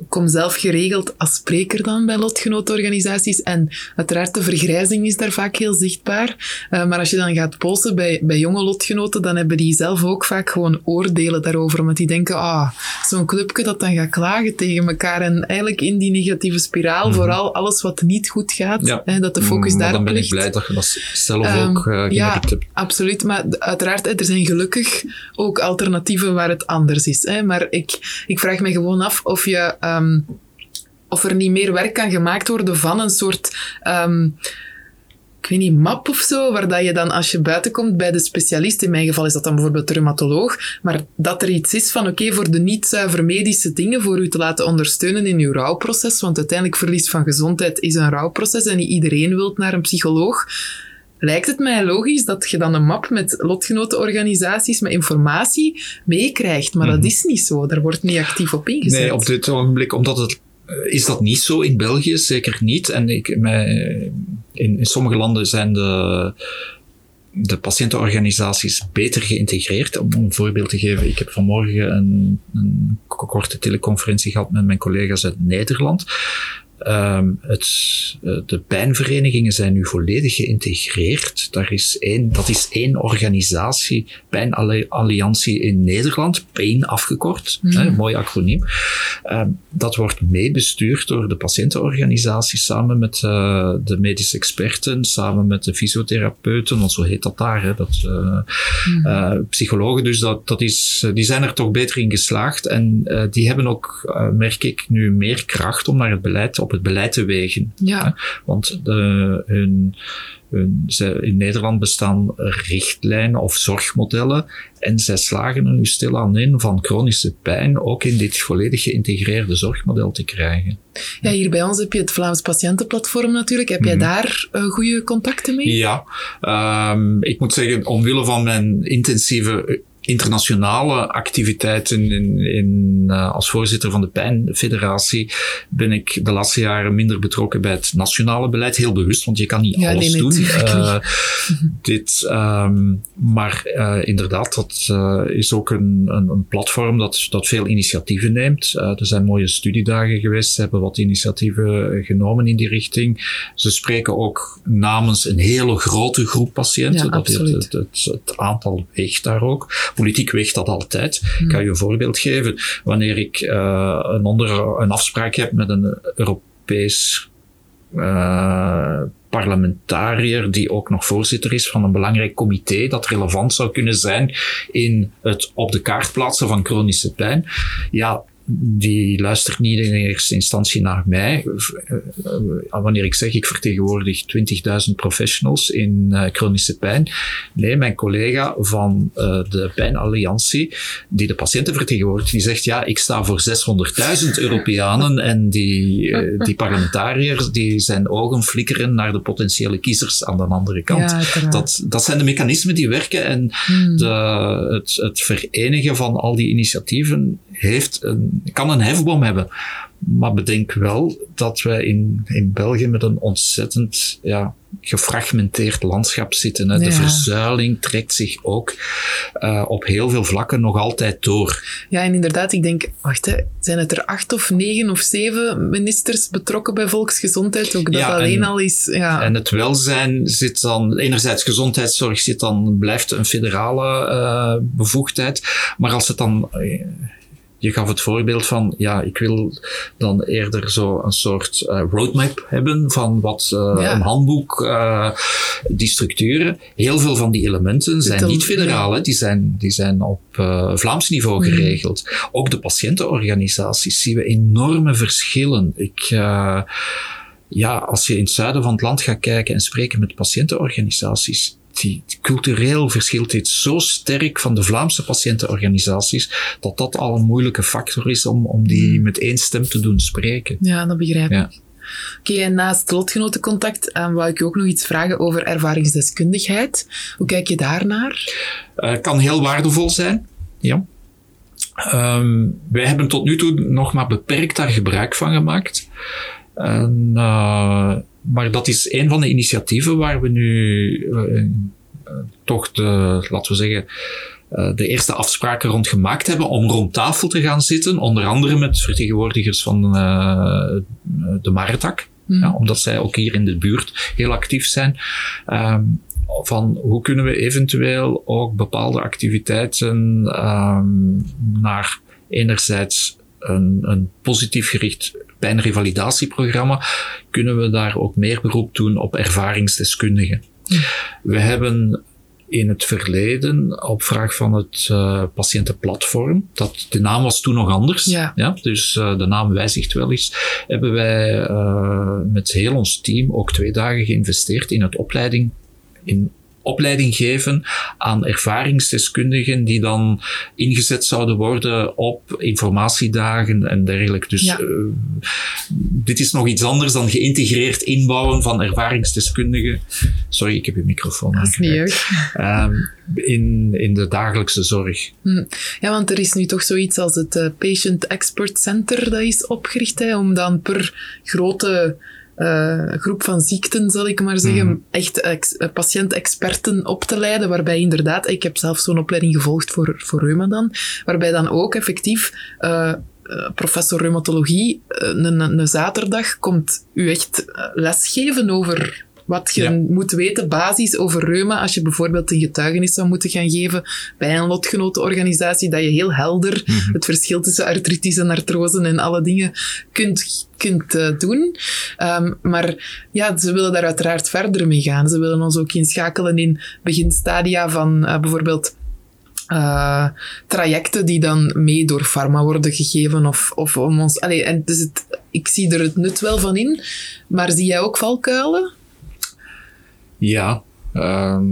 kom zelf geregeld als spreker dan bij lotgenootorganisaties. En uiteraard, de vergrijzing is daar vaak heel zichtbaar. Uh, maar als je dan gaat posten bij, bij jonge lotgenoten, dan hebben die zelf ook vaak gewoon oordelen daarover. Omdat die denken, ah, zo'n clubje dat dan gaat klagen tegen elkaar. En eigenlijk in die negatieve spiraal, mm vooral alles wat niet goed gaat, ja. hè, dat de focus mm, daarop ligt. dan ben ik blij dat je dat zelf um, ook uh, Ja, absoluut. Maar uiteraard, er zijn gelukkig ook alternatieven waar het anders is. Hè. Maar ik, ik vraag me gewoon af of je... Um, of er niet meer werk kan gemaakt worden van een soort, um, ik weet niet, map of zo, waar dat je dan als je buiten komt bij de specialist, in mijn geval is dat dan bijvoorbeeld de rheumatoloog, maar dat er iets is van oké, voor de niet zuiver medische dingen, voor u te laten ondersteunen in uw rouwproces, want uiteindelijk verlies van gezondheid is een rouwproces en niet iedereen wilt naar een psycholoog lijkt het mij logisch dat je dan een map met lotgenotenorganisaties met informatie meekrijgt. Maar dat mhm. is niet zo. Daar wordt niet actief op ingezet. Nee, op dit ogenblik, omdat het eh, is dat niet zo in België, zeker niet. En ik, mij, in, in sommige landen zijn de, de patiëntenorganisaties beter geïntegreerd. Om een voorbeeld te geven, ik heb vanmorgen een, een korte teleconferentie gehad met mijn collega's uit Nederland. Ehm, het, eh, de pijnverenigingen zijn nu volledig geïntegreerd. Daar is één, dat is één organisatie, Pijnalliantie in Nederland, PAIN afgekort, hè, een mooi acroniem. Ehm, dat wordt meebestuurd door de patiëntenorganisatie samen met uh, de medische experten, samen met de fysiotherapeuten, want zo heet dat daar, hè, dat, uh, psychologen. Dus dat, dat is, die zijn er toch beter in geslaagd en die hebben ook, merk ik, nu meer kracht om naar het beleid, op het beleid te wegen. Ja. Want de, hun, hun, in Nederland bestaan richtlijnen of zorgmodellen en zij slagen er nu stilaan in van chronische pijn ook in dit volledig geïntegreerde zorgmodel te krijgen. Ja, hier bij ons heb je het Vlaams Patiëntenplatform natuurlijk. Heb jij mhm. daar uh, goede contacten mee? Ja, um, ik moet zeggen, omwille van mijn intensieve internationale activiteiten in, in, uh, als voorzitter van de Pijnfederatie ben ik de laatste jaren minder betrokken bij het nationale beleid. Heel bewust, want je kan niet alles doen. Uh, [laughs] dit, um, maar uh, inderdaad, dat is ook een, een, een, platform dat, dat veel initiatieven neemt. er zijn mooie studiedagen geweest. Ze hebben wat initiatieven genomen in die richting. Ze spreken ook namens een hele grote groep patiënten. Ja, dat het, het, het, het aantal weegt daar ook. Politiek weegt dat altijd. Ik kan je een voorbeeld geven. Wanneer ik uh, een, onder, een afspraak heb met een Europees uh, parlementariër die ook nog voorzitter is van een belangrijk comité dat relevant zou kunnen zijn in het op de kaart plaatsen van chronische pijn. Ja, die luistert niet in eerste instantie naar mij. Eh, eh, wanneer ik zeg, ik vertegenwoordig 20.000 professionals in uh, chronische pijn. Nee, mijn collega van uh, de Pijnalliantie, die de patiënten vertegenwoordigt, die zegt, ja, ik sta voor 600.000 Europeanen en die, uh, die parlementariërs, die zijn ogen flikkeren naar de potentiële kiezers aan de andere kant. Ja, dat, dat zijn de mechanismen die werken en hmm. de, het, het verenigen van al die initiatieven heeft een, kan een hefboom hebben. Maar bedenk wel dat wij in, in België met een ontzettend ja, gefragmenteerd landschap zitten. Hè. De verzuiling trekt zich ook uh, op heel veel vlakken nog altijd door. Ja, en inderdaad, ik denk, wacht, hè, zijn het er acht of negen of zeven ministers betrokken bij volksgezondheid? Ook dat ja, alleen en, al is. Ja. En het welzijn zit dan, enerzijds gezondheidszorg zit dan, blijft een federale uh, bevoegdheid. Maar als het dan je gaf het voorbeeld van, ja, ik wil dan eerder zo een soort uh, roadmap hebben van wat uh, ja. een handboek, uh, die structuren. Heel veel van die elementen zijn niet federaal, ja. die, zijn, die zijn op Vlaams niveau mm. geregeld. Mm. Ook de patiëntenorganisaties zien we enorme verschillen. Ik, ja, als je in het zuiden van het land gaat kijken en spreken met patiëntenorganisaties, die, cultureel verschilt dit zo sterk van de Vlaamse patiëntenorganisaties, dat dat al een moeilijke factor is om, om die hmm. met één stem te doen spreken. Ja, dat begrijp ik. Oké, okay, en naast lotgenotencontact um, wou ik je ook nog iets vragen over ervaringsdeskundigheid. Hoe kijk je daarnaar? Uh, kan heel waardevol zijn, ja. Um, wij hebben tot nu toe nog maar beperkt daar gebruik van gemaakt. En, uh, maar dat is een van de initiatieven waar we nu uh, toch de, laten we zeggen, uh, de eerste afspraken rond gemaakt hebben om rond tafel te gaan zitten. Onder andere met vertegenwoordigers van de Martak. Mm. Ja, omdat zij ook hier in de buurt heel actief zijn. Um, van hoe kunnen we eventueel ook bepaalde activiteiten um, naar enerzijds een, een positief gericht pijnrevalidatieprogramma, kunnen we daar ook meer beroep doen op ervaringsdeskundigen. We hebben in het verleden, op vraag van het uh, patiëntenplatform, dat de naam was toen nog anders, ja. ja dus uh, de naam wijzigt wel eens, hebben wij uh, met heel ons team ook twee dagen geïnvesteerd in het opleiding in opleiding geven aan ervaringsdeskundigen die dan ingezet zouden worden op informatiedagen en dergelijke. Dus ja. uh, dit is nog iets anders dan geïntegreerd inbouwen van ervaringsdeskundigen. Sorry, ik heb je microfoon aangeraakt. Um, in, in de dagelijkse zorg. Hm. Ja, want er is nu toch zoiets als het uh, Patient Expert Center dat is opgericht, hè, om dan per grote uh, groep van ziekten, zal ik maar zeggen, mm. echt ex eh, patiëntexperten op te leiden, waarbij inderdaad, ik heb zelf zo'n opleiding gevolgd voor, voor reuma dan, waarbij dan ook effectief uh, eh, professor reumatologie, eh, een, een zaterdag komt u echt eh, lesgeven over wat je Ja. moet weten, basis over reuma, als je bijvoorbeeld een getuigenis zou moeten gaan geven bij een lotgenotenorganisatie, dat je heel helder het verschil tussen artritis en artrose en alle dingen kunt, kunt eh, doen. Ehm, maar ja, ze willen daar uiteraard verder mee gaan. Ze willen ons ook inschakelen in beginstadia van eh, bijvoorbeeld eh, trajecten die dan mee door pharma worden gegeven of, of om ons... Allee, en dus het, ik zie er het nut wel van in, maar zie jij ook valkuilen? Ja, ehm,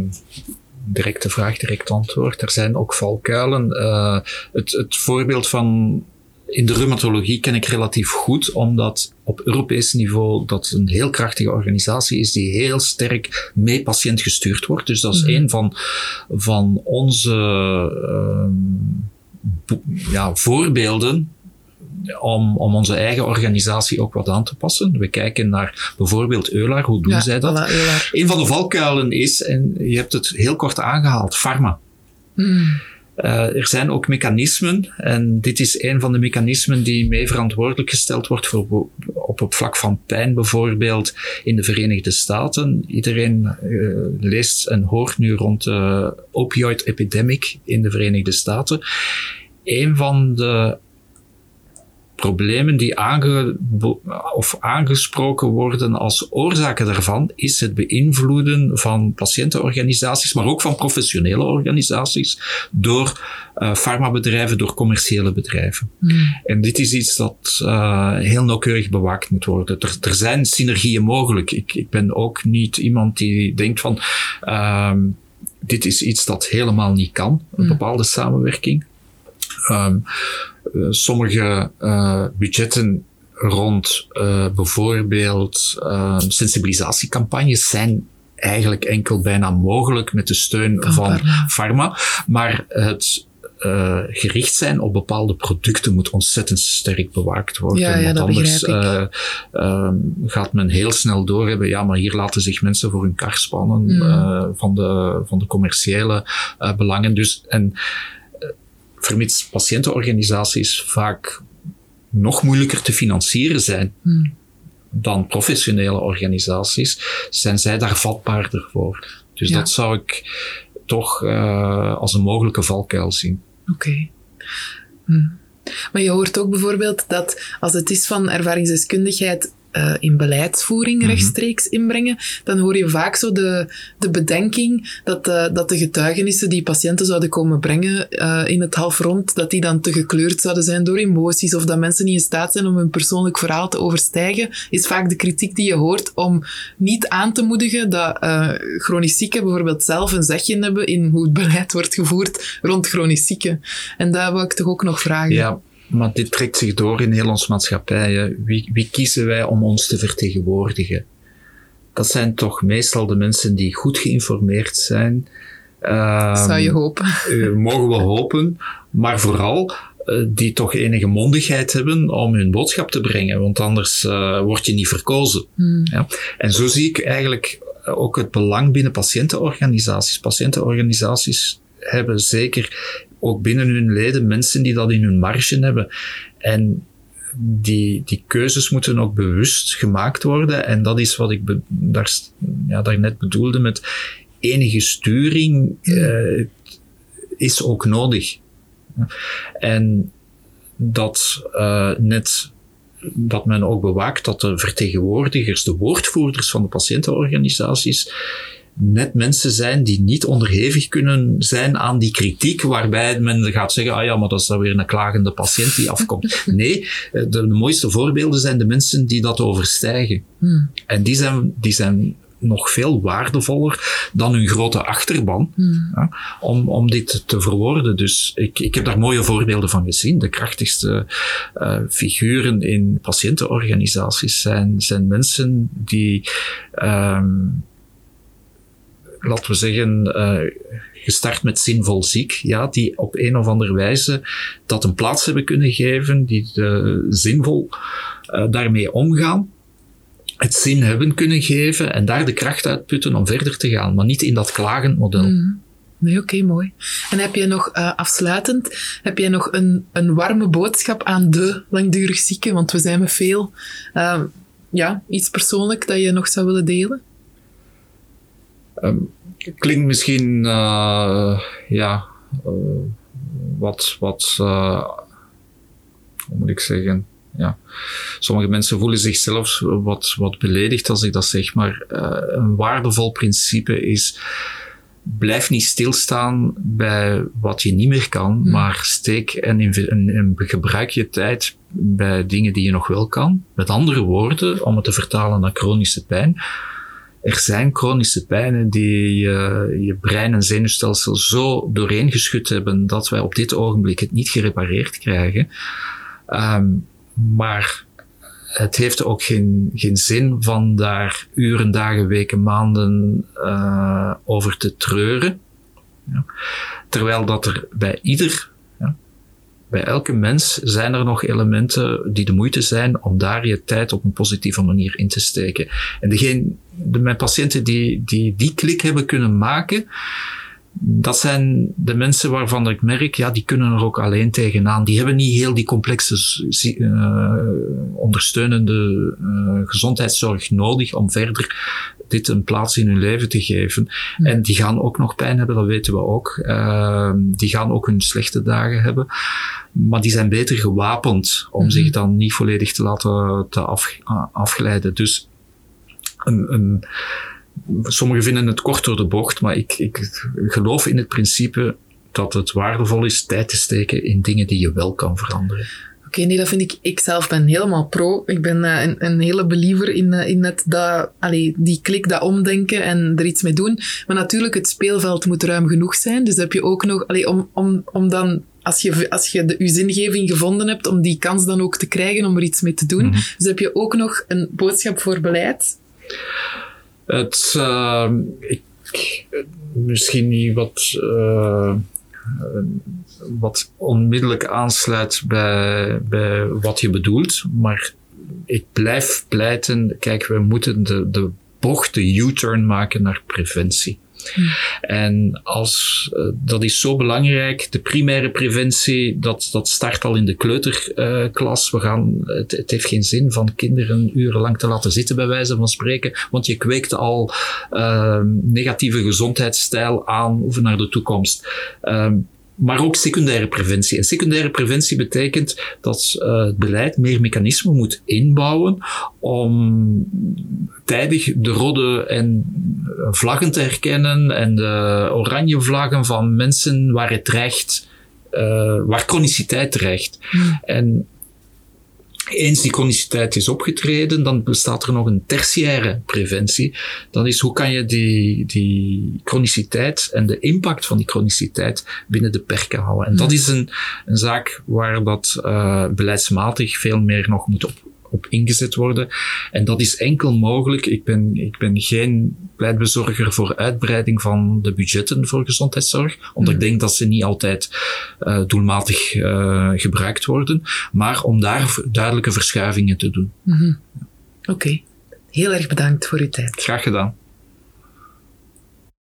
directe vraag, direct antwoord. Er zijn ook valkuilen. Eh, het, het voorbeeld van in de reumatologie ken ik relatief goed, omdat op Europees niveau dat een heel krachtige organisatie is die heel sterk mee patiënt gestuurd wordt. Dus dat is een van, van onze ehm, ja, voorbeelden om, om onze eigen organisatie ook wat aan te passen. We kijken naar bijvoorbeeld Eular, hoe doen zij dat? voilà. Een van de valkuilen is, en je hebt het heel kort aangehaald, pharma. Hmm. Eh, er zijn ook mechanismen, en dit is een van de mechanismen die mee verantwoordelijk gesteld wordt voor, op het vlak van pijn bijvoorbeeld in de Verenigde Staten. Iedereen eh, leest en hoort nu rond de opioid epidemic in de Verenigde Staten. Een van de problemen die aange, of aangesproken worden als oorzaken daarvan, is het beïnvloeden van patiëntenorganisaties, maar ook van professionele organisaties, door uh, farmabedrijven, door commerciële bedrijven. Hmm. En dit is iets dat uh, heel nauwkeurig bewaakt moet worden. Er, er zijn synergieën mogelijk. Ik, ik, ben ook niet iemand die denkt van, uh, dit is iets dat helemaal niet kan, een bepaalde samenwerking. Um, uh, sommige uh, budgetten rond uh, bijvoorbeeld sensibilisatiecampagnes zijn eigenlijk enkel bijna mogelijk met de steun van pharma. maar het uh, gericht zijn op bepaalde producten moet ontzettend sterk bewaakt worden. Ja, ja, Want anders uh, gaat men heel snel doorhebben, ja, maar hier laten zich mensen voor hun kar spannen Mm. van, de, van de commerciële belangen. Dus, en vermits patiëntenorganisaties vaak nog moeilijker te financieren zijn Hmm. dan professionele organisaties, zijn zij daar vatbaarder voor. Dus Ja. dat zou ik toch uh, als een mogelijke valkuil zien. Oké. Okay. Hm. Maar je hoort ook bijvoorbeeld dat als het is van ervaringsdeskundigheid uh, in beleidsvoering Mhm. rechtstreeks inbrengen, dan hoor je vaak zo de, de bedenking dat de, dat de getuigenissen die patiënten zouden komen brengen uh, in het halfrond, dat die dan te gekleurd zouden zijn door emoties of dat mensen niet in staat zijn om hun persoonlijk verhaal te overstijgen, is vaak de kritiek die je hoort om niet aan te moedigen dat uh, chronisch zieken bijvoorbeeld zelf een zegje hebben in hoe het beleid wordt gevoerd rond chronisch zieken. En daar wil ik toch ook nog vragen. Ja. Maar dit trekt zich door in heel ons maatschappij. Hè. Wie, wie kiezen wij om ons te vertegenwoordigen? Dat zijn toch meestal de mensen die goed geïnformeerd zijn. Um, Zou je hopen? Uh, mogen we hopen. Maar vooral uh, die toch enige mondigheid hebben om hun boodschap te brengen. Want anders uh, word je niet verkozen. Hmm. Ja. En zo zie ik eigenlijk ook het belang binnen patiëntenorganisaties. Patiëntenorganisaties hebben zeker ook binnen hun leden mensen die dat in hun marge hebben. En die, die keuzes moeten ook bewust gemaakt worden. En dat is wat ik daar, ja, daarnet bedoelde met enige sturing uh, is ook nodig. En dat uh, net dat men ook bewaakt dat de vertegenwoordigers, de woordvoerders van de patiëntenorganisaties, net mensen zijn die niet onderhevig kunnen zijn aan die kritiek, waarbij men gaat zeggen, ah ja, maar dat is dan weer een klagende patiënt die afkomt. [laughs] Nee, de, de mooiste voorbeelden zijn de mensen die dat overstijgen. Hmm. En die zijn, die zijn nog veel waardevoller dan hun grote achterban Hmm. ja, om, om dit te verwoorden. Dus ik, ik heb daar mooie voorbeelden van gezien. De krachtigste uh, figuren in patiëntenorganisaties zijn, zijn mensen die um, laten we zeggen, uh, gestart met zinvol ziek, ja, die op een of andere wijze dat een plaats hebben kunnen geven, die de, zinvol uh, daarmee omgaan, het zin hebben kunnen geven en daar de kracht uitputten om verder te gaan, maar niet in dat klagend model. Mm. Nee, oké, mooi. En heb jij nog, afsluitend, heb jij nog een, een warme boodschap aan de langdurig zieken? Want we zijn met veel. Ja, iets persoonlijk dat je nog zou willen delen? Um, klinkt misschien, uh, ja, wat, wat, hoe moet ik zeggen? Ja. Sommige mensen voelen zichzelf wat, wat beledigd als ik dat zeg, maar een waardevol principe is blijf niet stilstaan bij wat je niet meer kan, hmm. maar steek en, en, en, gebruik je tijd bij dingen die je nog wel kan. Met andere woorden, om het te vertalen naar chronische pijn. Er zijn chronische pijnen die je brein en zenuwstelsel zo doorheen geschud hebben dat wij op dit ogenblik het niet gerepareerd krijgen. Um, maar het heeft ook geen, geen zin van daar uren, dagen, weken, maanden uh, over te treuren. Ja. Terwijl dat er bij ieder, bij elke mens zijn er nog elementen die de moeite zijn om daar je tijd op een positieve manier in te steken. En degene, de, mijn patiënten die, die die klik hebben kunnen maken, dat zijn de mensen waarvan ik merk, ja, die kunnen er ook alleen tegenaan. Die hebben niet heel die complexe uh, ondersteunende uh, gezondheidszorg nodig om verder dit een plaats in hun leven te geven. En die gaan ook nog pijn hebben, dat weten we ook. Uh, die gaan ook hun slechte dagen hebben. Maar die zijn beter gewapend om mhm. zich dan niet volledig te laten te af, afgeleiden. Dus een, een Sommigen vinden het kort door de bocht, maar ik, ik geloof in het principe dat het waardevol is tijd te steken in dingen die je wel kan veranderen. Oké, nee, dat vind ik. Ik zelf ben helemaal pro. Ik ben uh, een, een, hele believer in, uh, in net dat, allee, die klik, dat omdenken en er iets mee doen. Maar natuurlijk, het speelveld moet ruim genoeg zijn. Dus heb je ook nog, allee, om, om, om dan, als je, als je de, je zingeving gevonden hebt, om die kans dan ook te krijgen om er iets mee te doen. Mm -hmm. Dus heb je ook nog een boodschap voor beleid. Het, uh, ik, misschien niet wat, uh, wat onmiddellijk aansluit bij, bij wat je bedoelt, maar ik blijf pleiten, kijk, we moeten de, de bocht, de U-turn maken naar preventie. En als, uh, dat is zo belangrijk. De primaire preventie, dat, dat start al in de kleuterklas. We gaan, het, het, heeft geen zin van kinderen urenlang te laten zitten, bij wijze van spreken. Want je kweekt al uh, negatieve gezondheidsstijl aan over naar de toekomst. Maar ook secundaire preventie. En secundaire preventie betekent dat uh, het beleid meer mechanismen moet inbouwen om tijdig de rode en vlaggen te herkennen en de oranje vlaggen van mensen waar het dreigt, uh, waar chroniciteit dreigt. Hmm. En eens die chroniciteit is opgetreden, dan bestaat er nog een tertiaire preventie. Dat is hoe kan je die, die chroniciteit en de impact van die chroniciteit binnen de perken houden. En dat is een, een zaak waar dat uh, beleidsmatig veel meer nog moet op, op ingezet worden. En dat is enkel mogelijk. Ik ben, ik ben geen pleitbezorger voor uitbreiding van de budgetten voor gezondheidszorg, omdat ik denk dat ze niet altijd uh, doelmatig uh, gebruikt worden, maar om daar duidelijke verschuivingen te doen. Mm -hmm. Oké, okay. heel erg bedankt voor uw tijd. Graag gedaan.